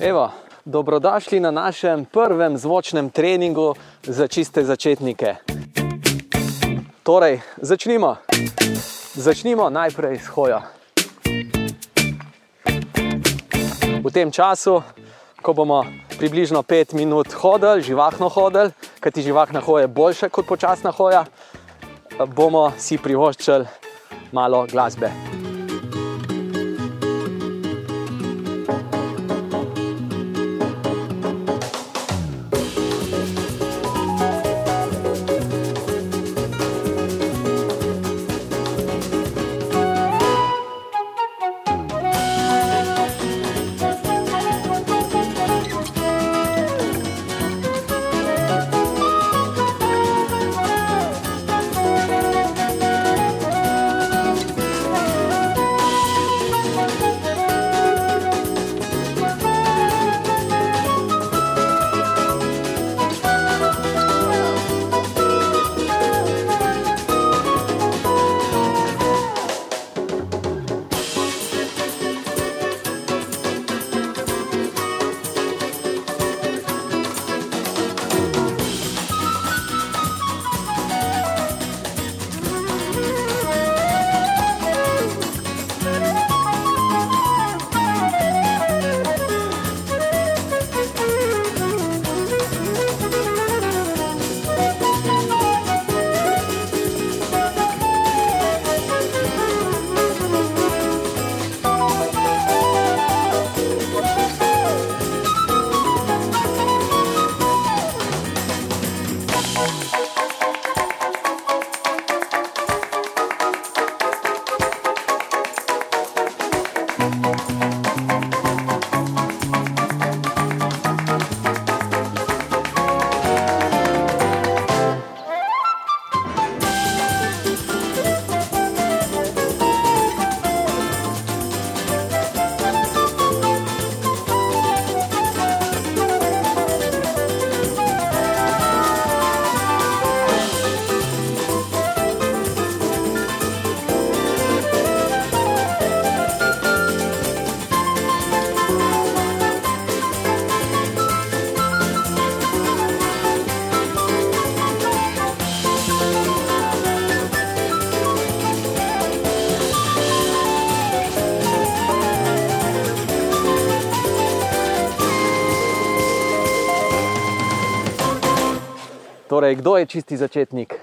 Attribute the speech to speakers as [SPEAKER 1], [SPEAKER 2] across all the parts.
[SPEAKER 1] Evo, dobrodošli na našem prvem zvočnem treningu za čiste začetnike. Torej, začnimo. Začnimo najprej s hojo. V tem času, ko bomo približno 5 minut hodili, živahno hodili, kajti živahna hoja je boljša kot počasna hoja, bomo si privoščili malo glasbe. Torej, kdo je čisti začetnik?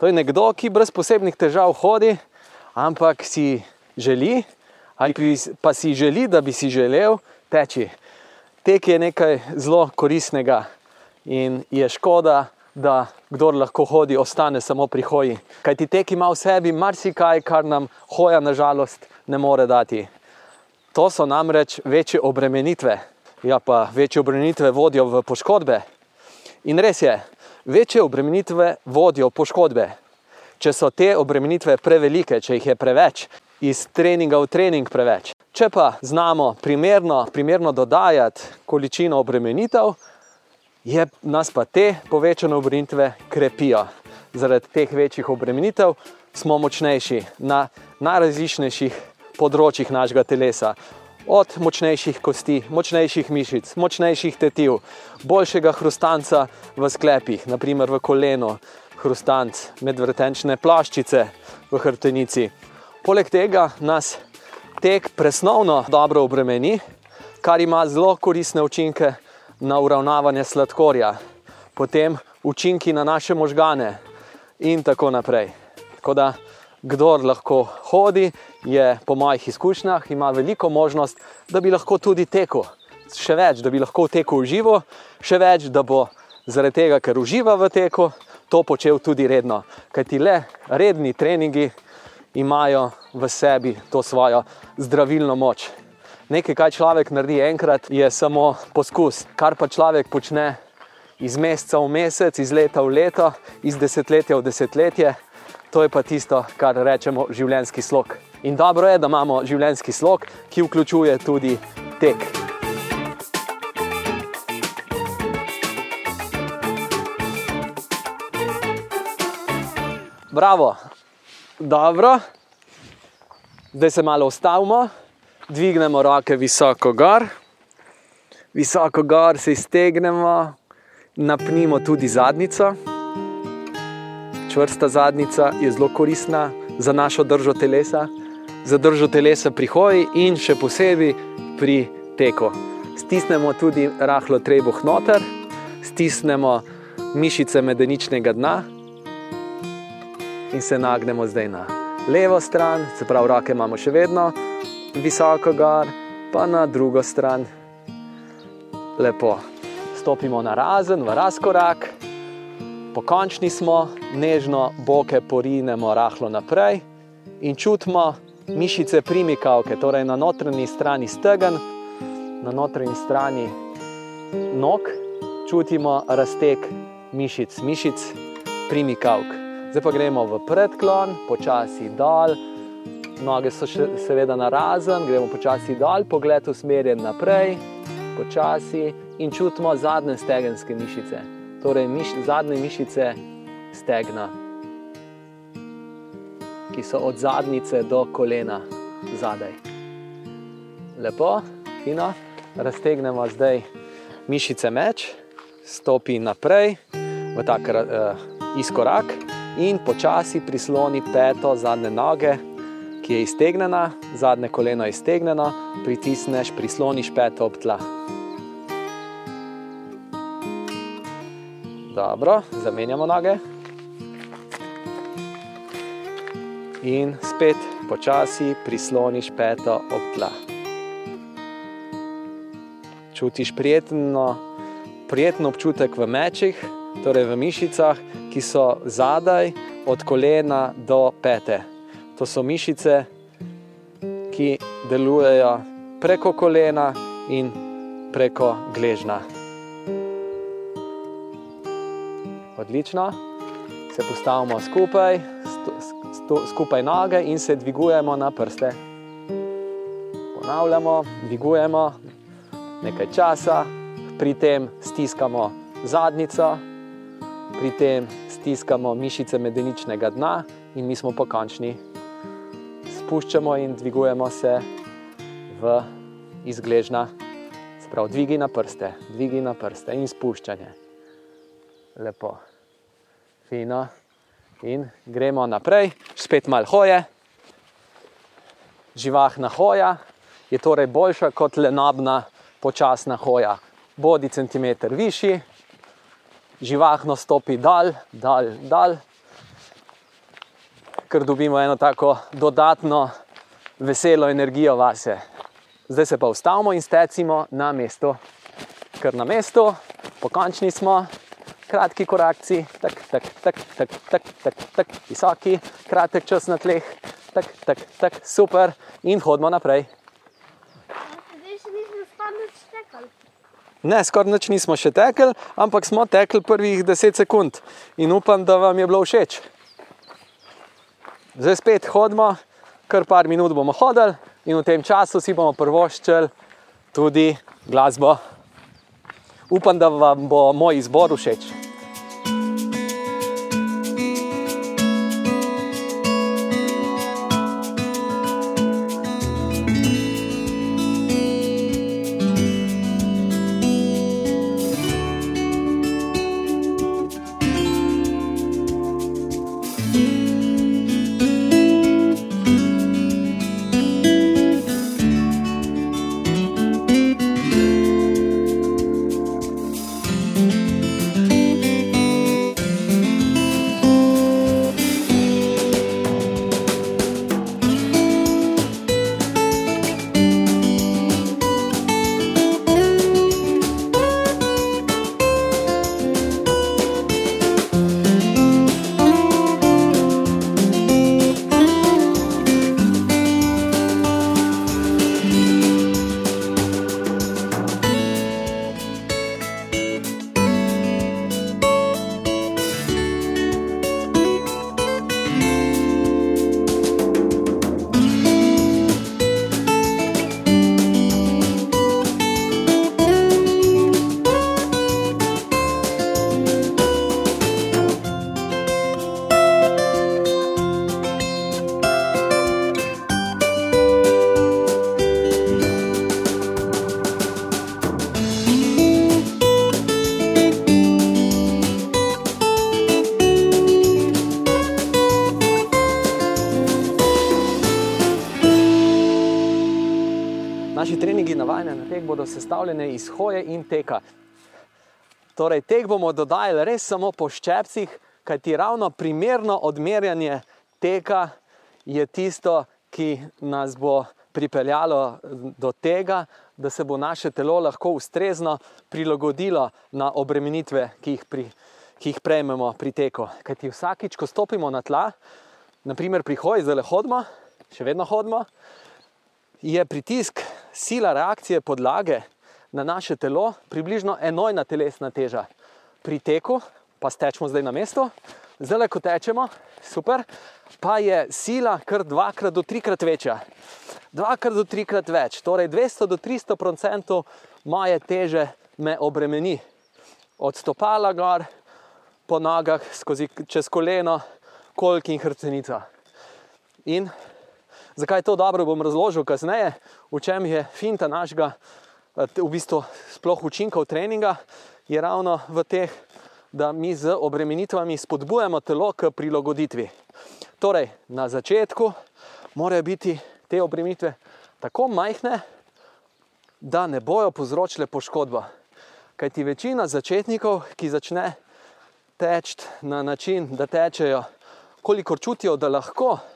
[SPEAKER 1] To je nekdo, ki brez posebnih težav hodi, ampak si želi, ali pa si želi, da bi si želel teči. Tek je nekaj zelo koristnega in je škoda, da kdo lahko hodi, ostane samo pri hoji. Kaj ti tek ima v sebi marsikaj, kar nam hoja nažalost ne more dati. To so namreč večje obremenitve, ja pa večje obremenitve vodijo v poškodbe. In res je, večje obremenitve vodijo poškodbe. Če so te obremenitve prevelike, če jih je preveč, iz treninga v trening preveč. Če pa znamo primerno, primerno dodajati količino obremenitev, je nas pa te povečane obremenitve krepijo. Zaradi teh večjih obremenitev smo močnejši na najrazličnejših področjih našega telesa od močnejših kosti, močnejših mišic, močnejših tetiv, boljšega hrustanca v sklepih, naprimer v koleno, hrustanc medvrtenčne plaščice v hrbtenici. Poleg tega nas tek presnovno dobro obremeni, kar ima zelo koristne učinke na uravnavanje sladkorja, potem učinki na naše možgane in tako naprej. Tako da, kdor lahko hodi, je po mojih izkušnjah ima veliko možnost, da bi lahko tudi tekel. Še več, da bi lahko tekel v živo, še več, da bo zaradi tega, ker uživa v teku, to počel tudi redno. Ker ti le redni treningi imajo v sebi to svojo zdravilno moč. Nekaj, kar človek naredi enkrat, je samo poskus. Kar pa človek počne iz meseca v mesec, iz leta v leto, iz desetletja v desetletje, to je pa tisto, kar rečemo življenjski slog. In dobro je, da imamo življenjski slog, ki vključuje tudi tek. Bravo, dobro, zdaj se malo ustavimo, dvignemo roke visoko gor, visoko gor se iztegnemo, napnimo tudi zadnico. Čvrsta zadnica je zelo koristna za našo držo telesa, za držo telesa pri hoji in še posebej pri teku. Stisnemo tudi rahlo trebuh noter, stisnemo mišice medeničnega dna in se nagnemo zdaj na levo stran, se pravi, roke imamo še vedno visoko gor, pa na drugo stran. Lepo. Stopimo na razen, v razkorak, pokončni smo, nežno boke porinemo rahlo naprej in čutimo mišice primikavke, torej na notranji strani stegen, na notranji strani nog, čutimo raztek mišic, mišic primikavk. Zdaj pa gremo v predklon, počasi dol, noge so še seveda na razen, gremo počasi dol, pogled usmerjen naprej, počasi in čutimo zadnje stegenske mišice, torej miš, zadnje mišice stegna, ki so od zadnice do kolena zadaj. Lepo, fino, raztegnemo zdaj mišice meč, stopi naprej v tak uh, izkorak in počasi prisloni peto zadnje noge ki je iztegnjena, zadnje koleno je iztegnjeno, pritisneš, prisloniš peto ob tla. Dobro, zamenjamo noge. In spet počasi prisloniš peto ob tla. Čutiš prijetno, prijetno občutek v mečih, torej v mišicah, ki so zadaj od kolena do pete. To so mišice, ki delujejo preko kolena in preko gležna. Odlično, se postavimo skupaj, sto, sto, skupaj noge in se dvigujemo na prste. Ponavljamo, dvigujemo nekaj časa, pri tem stiskamo zadnico, pri tem stiskamo mišice medeničnega dna in mi smo pokončni spuščamo in dvigujemo se v izgležna, sprav dvigi na prste, dvigi na prste in spuščanje. Lepo, fino. In gremo naprej, spet malo hoje. Živahna hoja je torej boljša kot lenobna, počasna hoja. Bodi centimeter višji, živahno stopi dal, dal, dal ker dobimo eno tako dodatno veselo energijo vase. Zdaj se pa ustavimo in stecimo na mestu, ker na mestu, pokončni smo, kratki korakci, tako, tako, tako, tako, tako, tako, tak, visoki, kratek čas na tleh, tako, tako, tak, super in hodimo naprej. Ne, skoraj nič nismo še tekli, ampak smo tekli prvih 10 sekund in upam, da vam je bilo všeč. Zdaj spet hodimo, kar par minut bomo hodili in v tem času si bomo prvoščili tudi glasbo. Upam, da vam bo moj izbor všeč. Navajene na tek, bodo sestavljene iz hoje in teka. Torej, tek bomo dodajali res samo po ščepcih, kajti ravno primerno odmerjanje teka je tisto, ki nas bo pripeljalo do tega, da se bo naše telo lahko ustrezno prilagodilo na obremenitve, ki jih, pri, ki jih prejmemo pri teku. Kajti vsakič, ko stopimo na tla, naprimer pri hoji, zdaj le hodimo, še vedno hodimo, je pritisk, sila reakcije podlage na naše telo približno enojna telesna teža. Pri teku pa stečemo zdaj na mestu, le ko tečemo, super, pa je sila kar dvakrat do trikrat večja. Dvakrat do trikrat več, torej 200 do 300 procentov moje teže me obremeni. Od stopala gor, po nogah, skozi čez koleno, kolk in hrcenica. In zakaj je to dobro, bom razložil kasneje, v čem je finta našega, v bistvu sploh učinkov treninga, je ravno v teh, da mi z obremenitvami spodbujamo telo k prilagoditvi. Torej, na začetku morajo biti te obremenitve tako majhne, da ne bojo povzročile poškodbo. Kaj ti večina začetnikov, ki začne teči na način, da tečejo, kolikor čutijo, da lahko.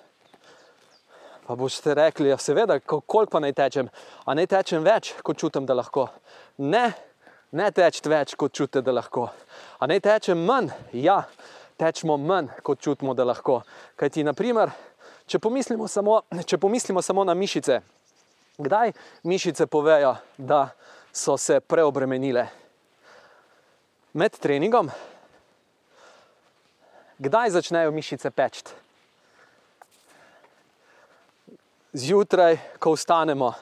[SPEAKER 1] Pa boste rekli, ja, seveda, koliko pa naj tečem, a naj tečem več, kot čutim, da lahko. Ne, ne teči več, kot čutite, da lahko. A naj tečem manj, ja, tečemo manj, kot čutimo, da lahko. Kaj ti, naprimer, če pomislimo samo, če pomislimo samo na mišice, kdaj mišice povejo, da so se preobremenile? Med treningom, kdaj začnejo mišice peči? Zjutraj, ko vstanemo.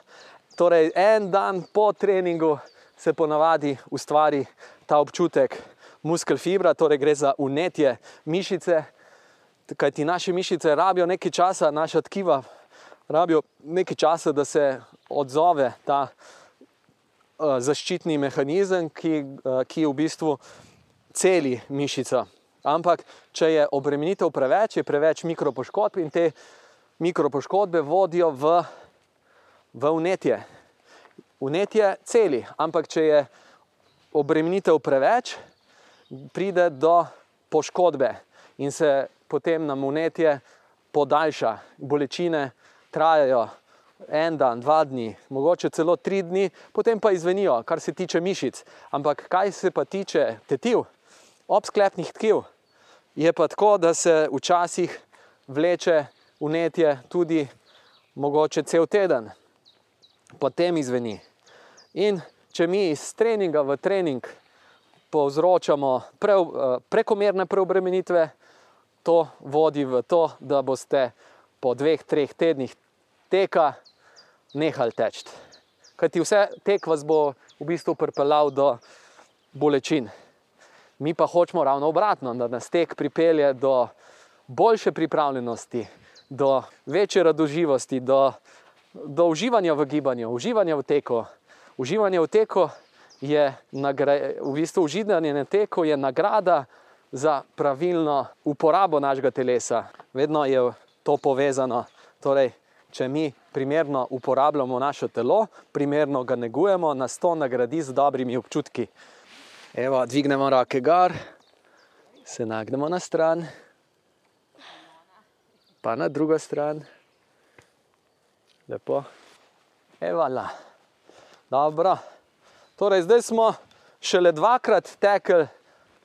[SPEAKER 1] Torej, en dan po treningu se ponavadi ustvari ta občutek muskel fibra, torej gre za unetje mišice, kaj ti naše mišice rabijo nekaj časa, naša tkiva rabijo nekaj časa, da se odzove ta uh, zaščitni mehanizem, ki, uh, ki v bistvu celi mišica. Ampak, če je obremenitev preveč, je preveč mikropoškodb in te mikropoškodbe vodijo v, v unetje. Unetje celi, ampak če je obremenitev preveč, pride do poškodbe in se potem nam unetje podaljša. Bolečine trajajo en dan, dva dni, mogoče celo tri dni, potem pa izvenijo, kar se tiče mišic. Ampak kaj se pa tiče tetiv, obsklepnih tkiv, je pa tako, da se včasih vleče unetje tudi mogoče cel teden, potem izveni. In če mi iz treninga v trening povzročamo pre, prekomerne preobremenitve, to vodi v to, da boste po dveh, treh tednih teka nehali teči. Ker ti vse tek vas bo v bistvu pripeljal do bolečin. Mi pa hočemo ravno obratno, da nas tek pripelje do boljše pripravljenosti, do večje radoživosti, do, do uživanja v gibanju, uživanja v teku. Uživanje v teku je v bistvu uživanje na teku, je nagrada za pravilno uporabo našega telesa. Vedno je to povezano. Torej, če mi primerno uporabljamo naše telo, primerno ga negujemo, nas to nagradi z dobrimi občutki. Evo, dvignemo roke gor, se nagnemo na stran, pa na drugo stran. Lepo. Evo, la. Dobro. Torej, zdaj smo šele dvakrat tekli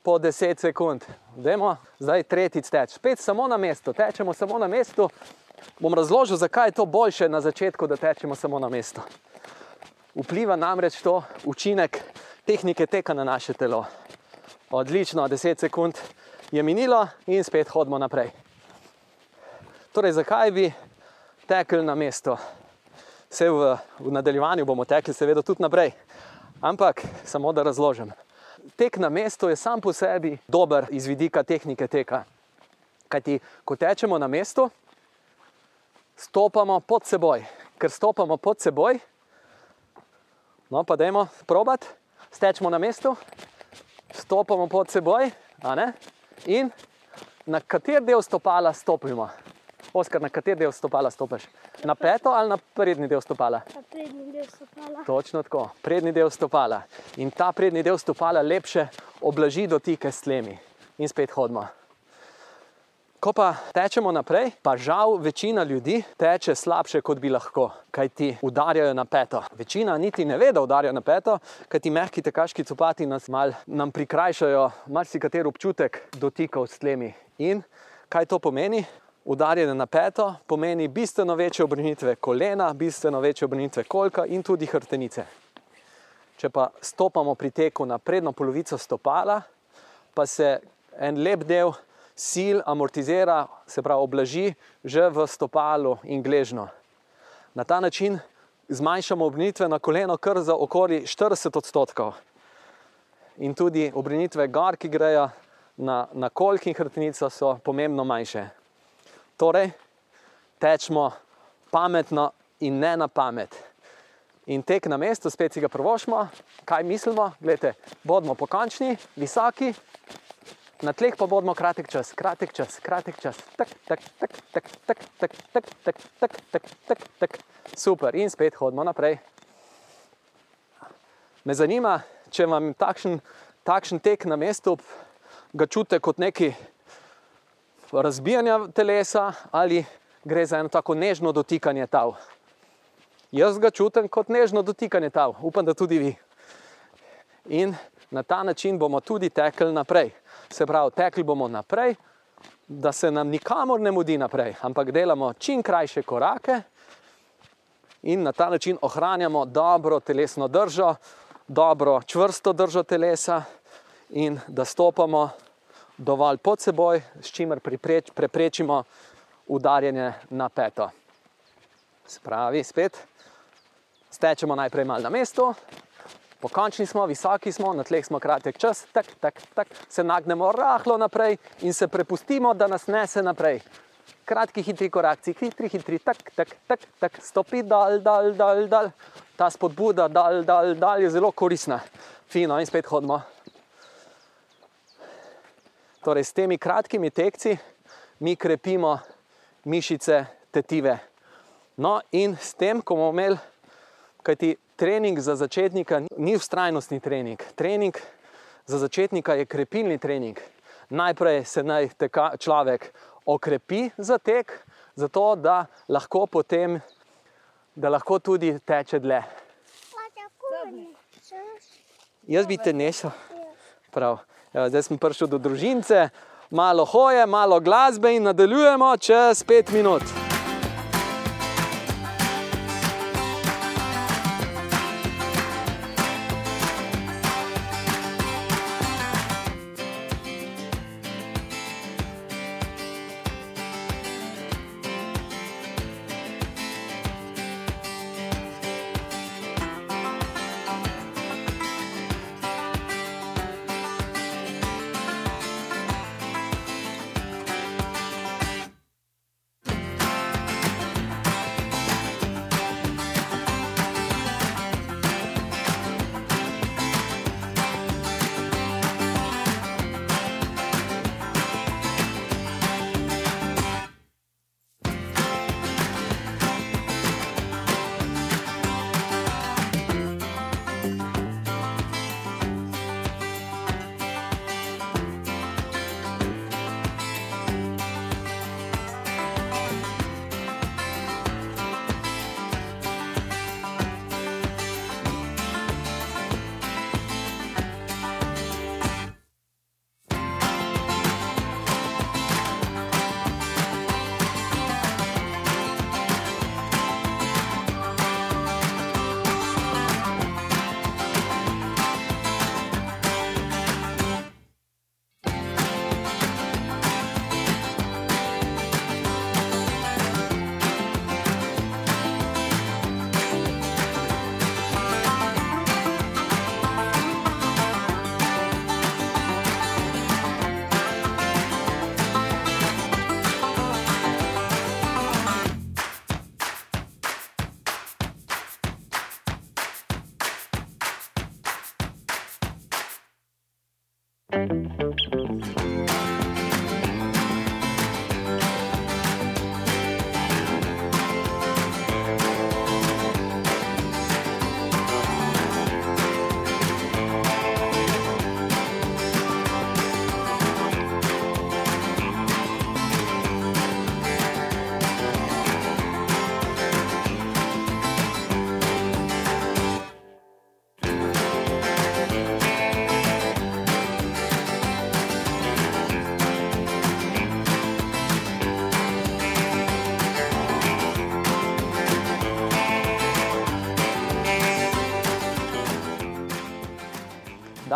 [SPEAKER 1] po 10 sekund. Dajmo zdaj tretjič teči. Spet samo na mestu, tečemo samo na mestu. Bom razložil, zakaj je to boljše na začetku, da tečemo samo na mestu. Vpliva namreč to učinek tehnike teka na naše telo. Odlično, 10 sekund je minilo in spet hodimo naprej. Torej, zakaj bi tekli na mesto? Vse v, v nadaljevanju bomo tekli, seveda, tudi naprej. Ampak samo da razložim. Tek na mestu je sam po sebi dober iz vidika tehnike teka. Kajti, ko tečemo na mestu, stopamo pod seboj. Ker stopamo pod seboj, no pa dajmo probati stečemo na mestu, stopimo pod seboj, in na kater del stopala stopimo. Oskar, na kater del stopala stopiš? Na peto ali na prednji del stopala?
[SPEAKER 2] Na prednji del del stopala.
[SPEAKER 1] Točno tako, prednji del stopala. In ta prednji del stopala lepše oblaži dotike s tlemi. In spet hodimo. Ko pa tečemo naprej, pa žal večina ljudi teče slabše, kot bi lahko, kaj ti udarjajo na peto. Večina niti ne ve, da udarjajo na peto, kaj ti mehki tekaški copati nas mal nam prikrajšajo marsikateri občutek dotikov s tlemi. In kaj to pomeni? Udarjanje na peto pomeni bistveno večje obrnitve kolena, bistveno večje obrnitve kolka in tudi hrbtenice. Če pa stopamo pri teku na prednjo polovico stopala, pa se en lep del sil amortizira, se pravi, oblaži že v stopalu in gležno. Na ta način zmanjšamo obrnitve na koleno kar za okoli 40 odstotkov. In tudi obrnitve gor, ki grejo na, na kolk in hrbtenico, so pomembno manjše. Torej, tečemo pametno in ne na pamet. In tek na mestu, spet si ga prvošmo, kaj mislimo, gledajte, bodimo pokončni, visoki, na tleh pa bodimo kratek čas, kratek čas, kratek čas, super, in spet hodimo naprej. Me zanima, če vam takšen, takšen tek na mestu ga čutite kot neki razbijanja telesa ali gre za eno tako nežno dotikanje tav. Jaz ga čutim kot nežno dotikanje tav, upam, da tudi vi. In na ta način bomo tudi tekli naprej. Se pravi, tekli bomo naprej, da se nam nikamor ne mudi naprej, ampak delamo čim krajše korake in na ta način ohranjamo dobro telesno držo, dobro čvrsto držo telesa in da stopamo dovolj pod seboj, s čimer prepreč, preprečimo udarjanje na peto. Spravi, spet stečemo najprej malo na mestu, pokončni smo, visoki smo, na tleh smo kratek čas, tak, tak, tak, se nagnemo rahlo naprej in se prepustimo, da nas nese naprej. Kratki, hitri korakci, hitri, hitri, tak, tak, tak, tak, stopi, dal, dal, dal, dal. Ta spodbuda, dal, dal, dal je zelo koristna. Fino in spet hodimo. Torej, s temi kratkimi tekci mi krepimo mišice tetive. No, in s tem, ko bomo imeli, kajti trening za začetnika ni ustrajnostni trening. Trening za začetnika je krepilni trening. Najprej se naj teka, človek okrepi za tek, zato da lahko potem, da lahko tudi teče dlje. Jaz bi te nesel. Prav. Zdaj sem prišel do družince, malo hoje, malo glasbe in nadaljujemo čez pet minut.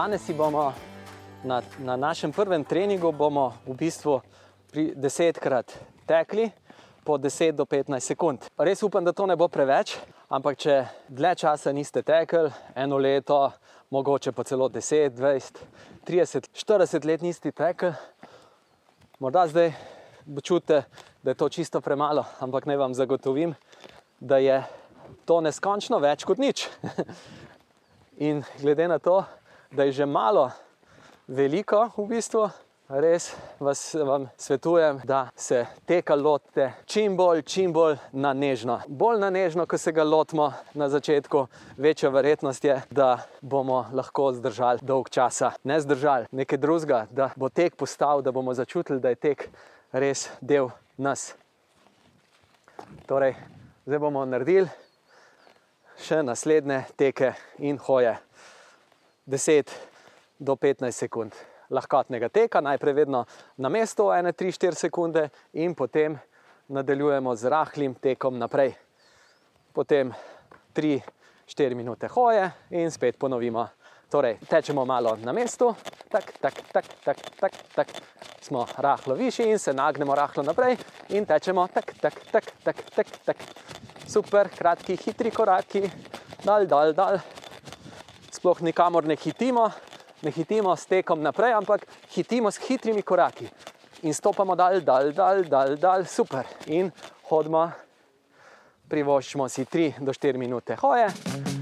[SPEAKER 1] Danes bomo na, na našem prvem treningu v bistvu pri desetkrat tekli po 10 do 15 sekund. Res upam, da to ne bo preveč, ampak če dlje časa niste tekli, eno leto, mogoče pa celo 10, 20, 30, 40 let niste tekli, morda zdaj čutite, da je to čisto premalo, ampak naj vam zagotovim, da je to neskončno več kot nič. In glede na to, da je že malo, veliko v bistvu. Res vas vam svetujem, da se teka lotite čim bolj, čim bolj na nežno. Bolj na nežno, ko se ga lotimo na začetku, večja verjetnost je, da bomo lahko zdržali dolg časa. Ne zdržali nekaj drugega, da bo tek postal, da bomo začutili, da je tek res del nas. Torej, zdaj bomo naredili še naslednje teke in hoje. 10 do 15 sekund lahkotnega teka, najprej vedno na mestu, ene 3-4 sekunde, in potem nadaljujemo z rahlim tekom naprej. Potem 3-4 minute hoje in spet ponovimo. Torej, tečemo malo na mestu, tako, tako, tako, tako, tako, tak. smo rahlo višji in se nagnemo rahlo naprej in tečemo tako, tako, tako, tako, tako, tak. super, kratki, hitri koraki, dal, dal, dal. Sploh nikamor ne hitimo, ne hitimo s tekom naprej, ampak hitimo s hitrimi koraki in stopamo dal, dal, dal, dal, dal super. In hodimo, privoščimo si 3 do 4 minute hoje.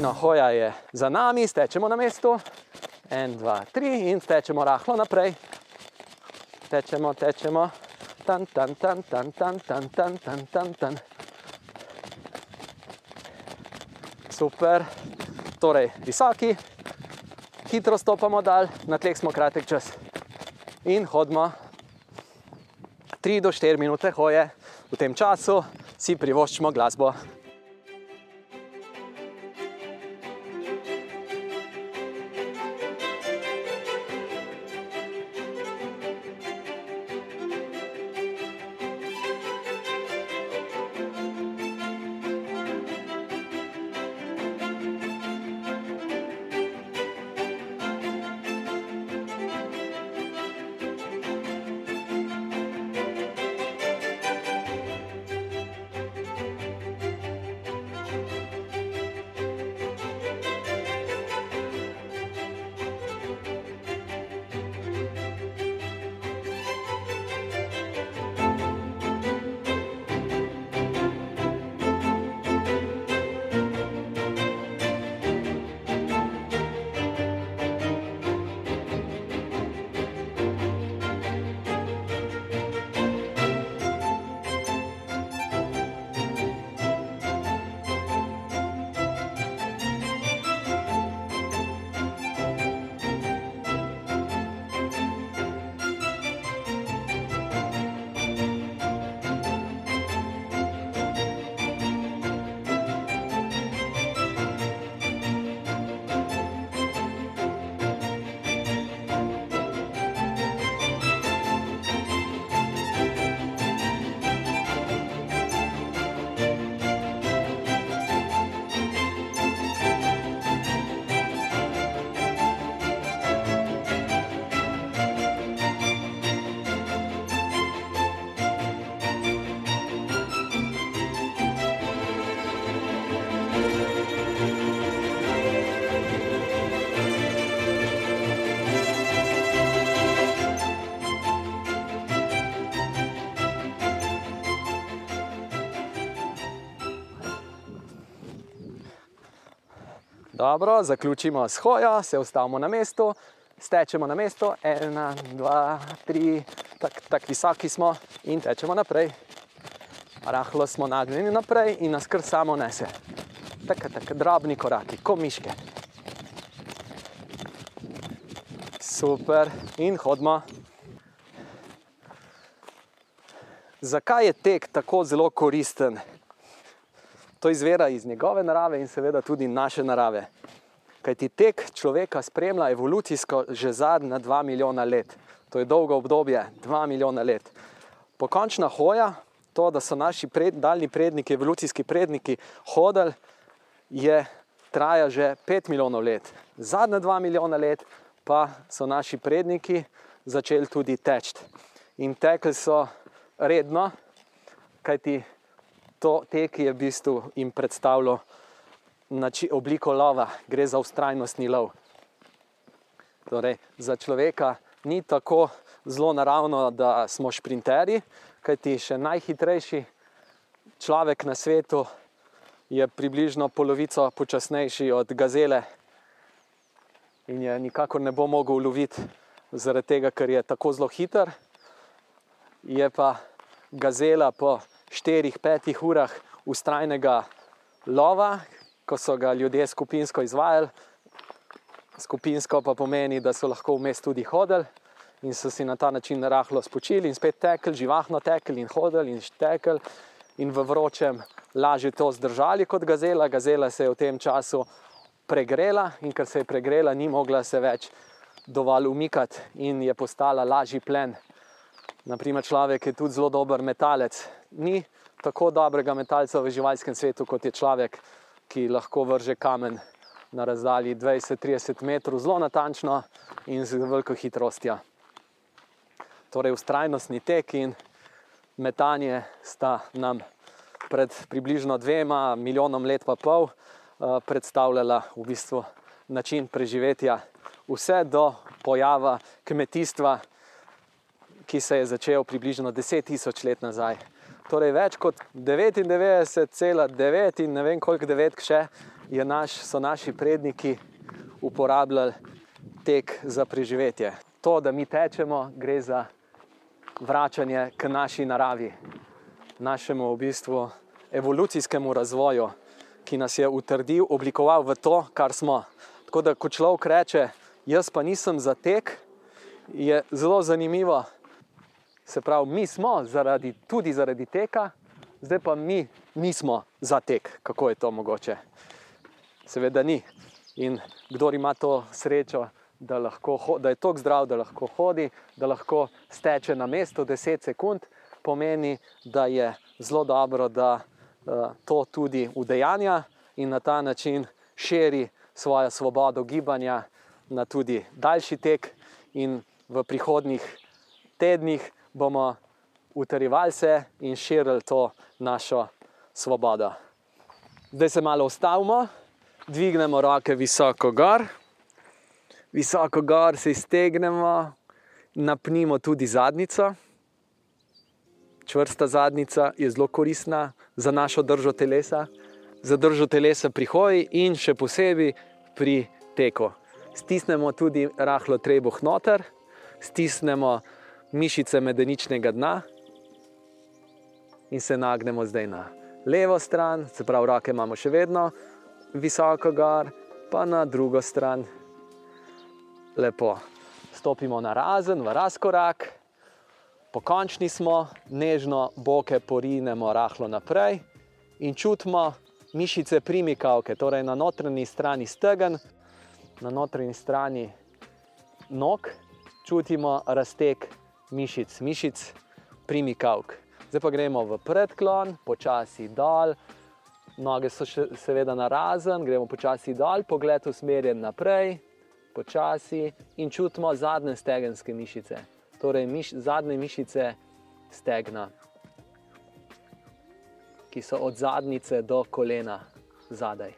[SPEAKER 1] Fino, hoja je za nami, stečemo na mestu, en, dva, tri in stečemo rahlo naprej. Tečemo, tečemo, tan, tan, tan, tan, tan, tan, tan, tan, tan, tan. Super, torej visoki, hitro stopamo dal, na tleh smo kratek čas. In hodimo 3 do 4 minute hoje, v tem času si privoščimo glasbo. Dobro, zaključimo s hojo, se ustavimo na mestu, stečemo na mestu, ena, dva, tri, tako tak visoki smo in tečemo naprej. Rahlo smo nagnjeni naprej in nas kar samo nese. Tako, tako, drobni koraki, kot miške. Super, in hodimo. Zakaj je tek tako zelo koristen? To izvira iz njegove narave in seveda tudi naše narave. Kaj ti tek človeka spremlja evolucijsko že zadnja dva milijona let. To je dolgo obdobje, dva milijona let. Pokončna hoja, to, da so naši pred, daljni predniki, evolucijski predniki hodili, je traja že pet milijonov let. Zadnja dva milijona let pa so naši predniki začeli tudi teči. In tekli so redno, kajti to tek je v bistvu jim predstavljal obliko lova, gre za ustrajnostni lov. Torej, za človeka ni tako zelo naravno, da smo šprinterji, kajti še najhitrejši človek na svetu je približno polovico počasnejši od gazele in je nikakor ne bo mogel loviti, zaradi tega, ker je tako zelo hiter. Je pa gazela po 4-5 urah ustrajnega lova, ko so ga ljudje skupinsko izvajali. Skupinsko pa pomeni, da so lahko vmes tudi hodili in so si na ta način rahlo spočili in spet tekli, živahno tekli in hodili in štekli in v vročem lažje to zdržali kot gazela. Gazela se je v tem času pregrela in ker se je pregrela, ni mogla se več dovolj umikati in je postala lažji plen. Naprimer, človek je tudi zelo dober metalec. Ni tako dobrega metalca v živalskem svetu kot je človek, ki lahko vrže kamen na razdalji 20-30 metrov, zelo natančno in z veliko hitrostjo. Torej, ustrajnostni tek in metanje sta nam pred približno dvema milijonom let, pa pol, eh, predstavljala v bistvu način preživetja, vse do pojava kmetijstva ki se je začel približno 10.000 let nazaj. Torej, več kot 99,9 in ne vem koliko devetk še naš, so naši predniki uporabljali tek za preživetje. To, da mi tečemo, gre za vračanje k naši naravi, našemu v bistvu evolucijskemu razvoju, ki nas je utrdil, oblikoval v to, kar smo. Tako da, ko človek reče, jaz pa nisem za tek, je zelo zanimivo. Se pravi, mi smo zaradi, tudi zaradi teka, zdaj pa mi nismo za tek. Kako je to mogoče? Seveda ni. In kdo ima to srečo, da, lahko, da je tako zdrav, da lahko hodi, da lahko steče na mesto 10 sekund, pomeni, da je zelo dobro, da uh, to tudi udejanja in na ta način širi svojo svobodo gibanja na tudi daljši tek, in v prihodnih tednih bomo utrjevali se in širili to našo svobodo. Zdaj se malo ustavimo, dvignemo roke visoko gor, visoko gor se iztegnemo, napnimo tudi zadnico. Čvrsta zadnica je zelo koristna za našo držo telesa, za držo telesa pri hoji in še posebej pri teku. Stisnemo tudi rahlo trebuh noter, stisnemo mišice medeničnega dna in se nagnemo zdaj na levo stran, se pravi, roke imamo še vedno visoko gor, pa na drugo stran. Lepo. Stopimo na razen, v razkorak, pokončni smo, nežno boke porinemo rahlo naprej in čutimo mišice primikavke, torej na notranji strani stegen, na notranji strani nog, čutimo razteg mišic, mišic primikavk. Zdaj pa gremo v predklon, počasi dol, noge so še seveda na razen, gremo počasi dol, pogled usmerjen naprej, počasi in čutimo zadnje stegenske mišice, torej miš, zadnje mišice stegna, ki so od zadnice do kolena zadaj.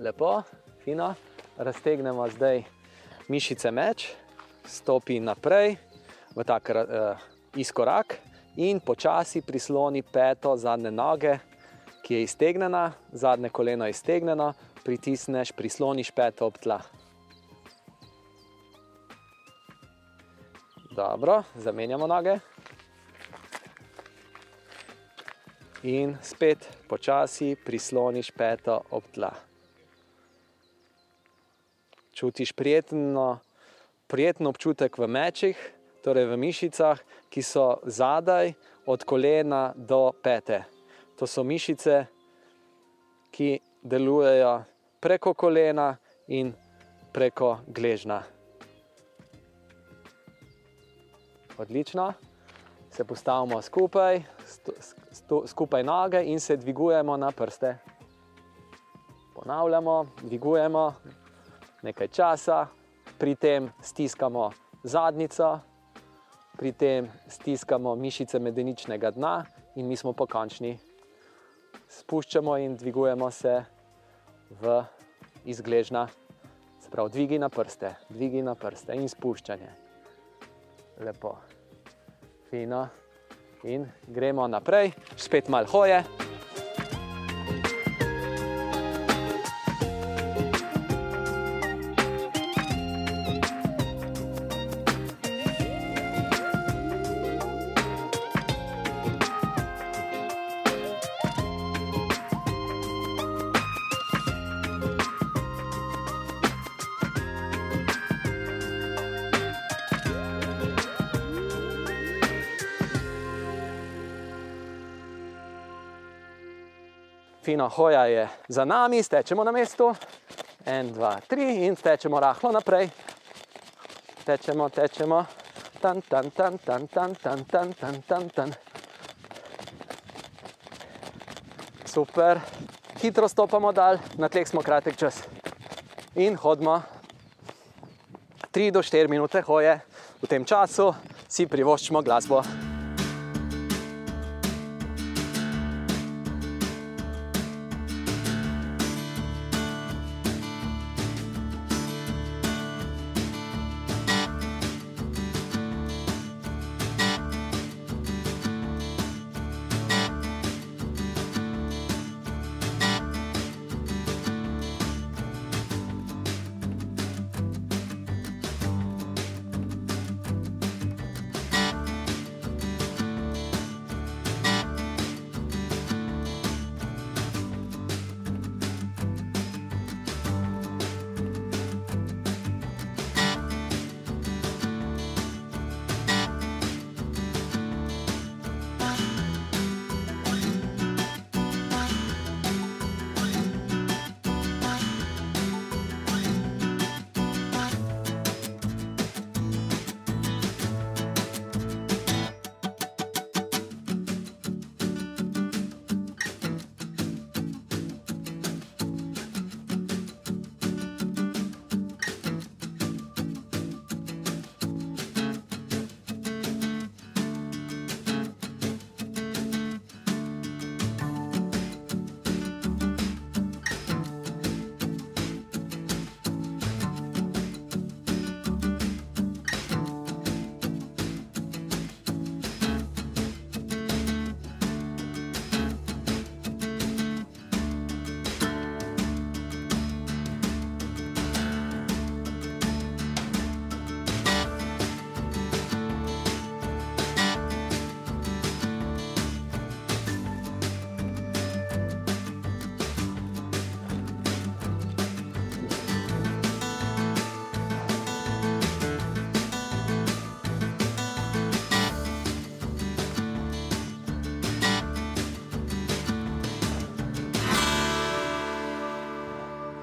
[SPEAKER 1] Lepo, fino, raztegnemo zdaj mišice meč, stopi naprej v tak uh, izkorak in počasi prisloni peto zadnje noge, ki je iztegnjena, zadnje koleno je iztegnjeno, pritisneš, prisloniš peto ob tla. Dobro, zamenjamo noge. In spet počasi prisloniš peto ob tla. Čutiš prijetno, prijetno občutek v mečih, torej v mišicah, ki so zadaj, od kolena do pete. To so mišice, ki delujejo preko kolena in preko gležna. Odlično, se postavimo skupaj, stu, stu, skupaj noge in se dvigujemo na prste. Ponavljamo, dvigujemo nekaj časa, pri tem stiskamo zadnico, pri tem stiskamo mišice medeničnega dna in mi smo pokončni. Spuščamo in dvigujemo se v izgležna, se pravi, dvigi na prste, dvigi na prste in spuščanje. Lepo, fino. In gremo naprej, spet malo hoje. Fino hoja je za nami, stečemo na mestu. En, dva, tri in stečemo rahlo naprej. Tečemo, tečemo. Tan, tan, tan, tan, tan, tan, tan, tan, tan, tan. Super, hitro stopamo dal, na tleh smo kratek čas. In hodimo 3 do 4 minute hoje, v tem času si privoščimo glasbo.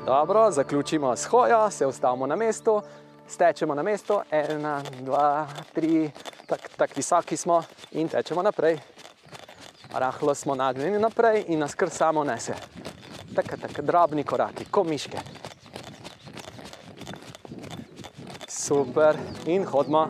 [SPEAKER 1] Dobro, zaključimo s hojo, se ustavimo na mestu, stečemo na mestu, ena, dva, tri, tako tak visoki smo in tečemo naprej. Rahlo smo nagnjeni naprej in nas kar samo nese. Tako, tako, drobni koraki, kot miške. Super, in hodimo.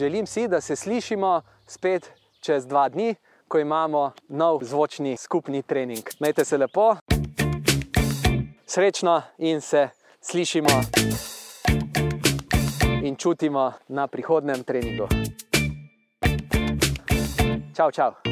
[SPEAKER 1] Želim si, da se slišimo spet čez dva dni, ko imamo nov zvočni skupni trening. Majte se lepo, srečno in se slišimo in čutimo na prihodnem treningu. Čau, čau.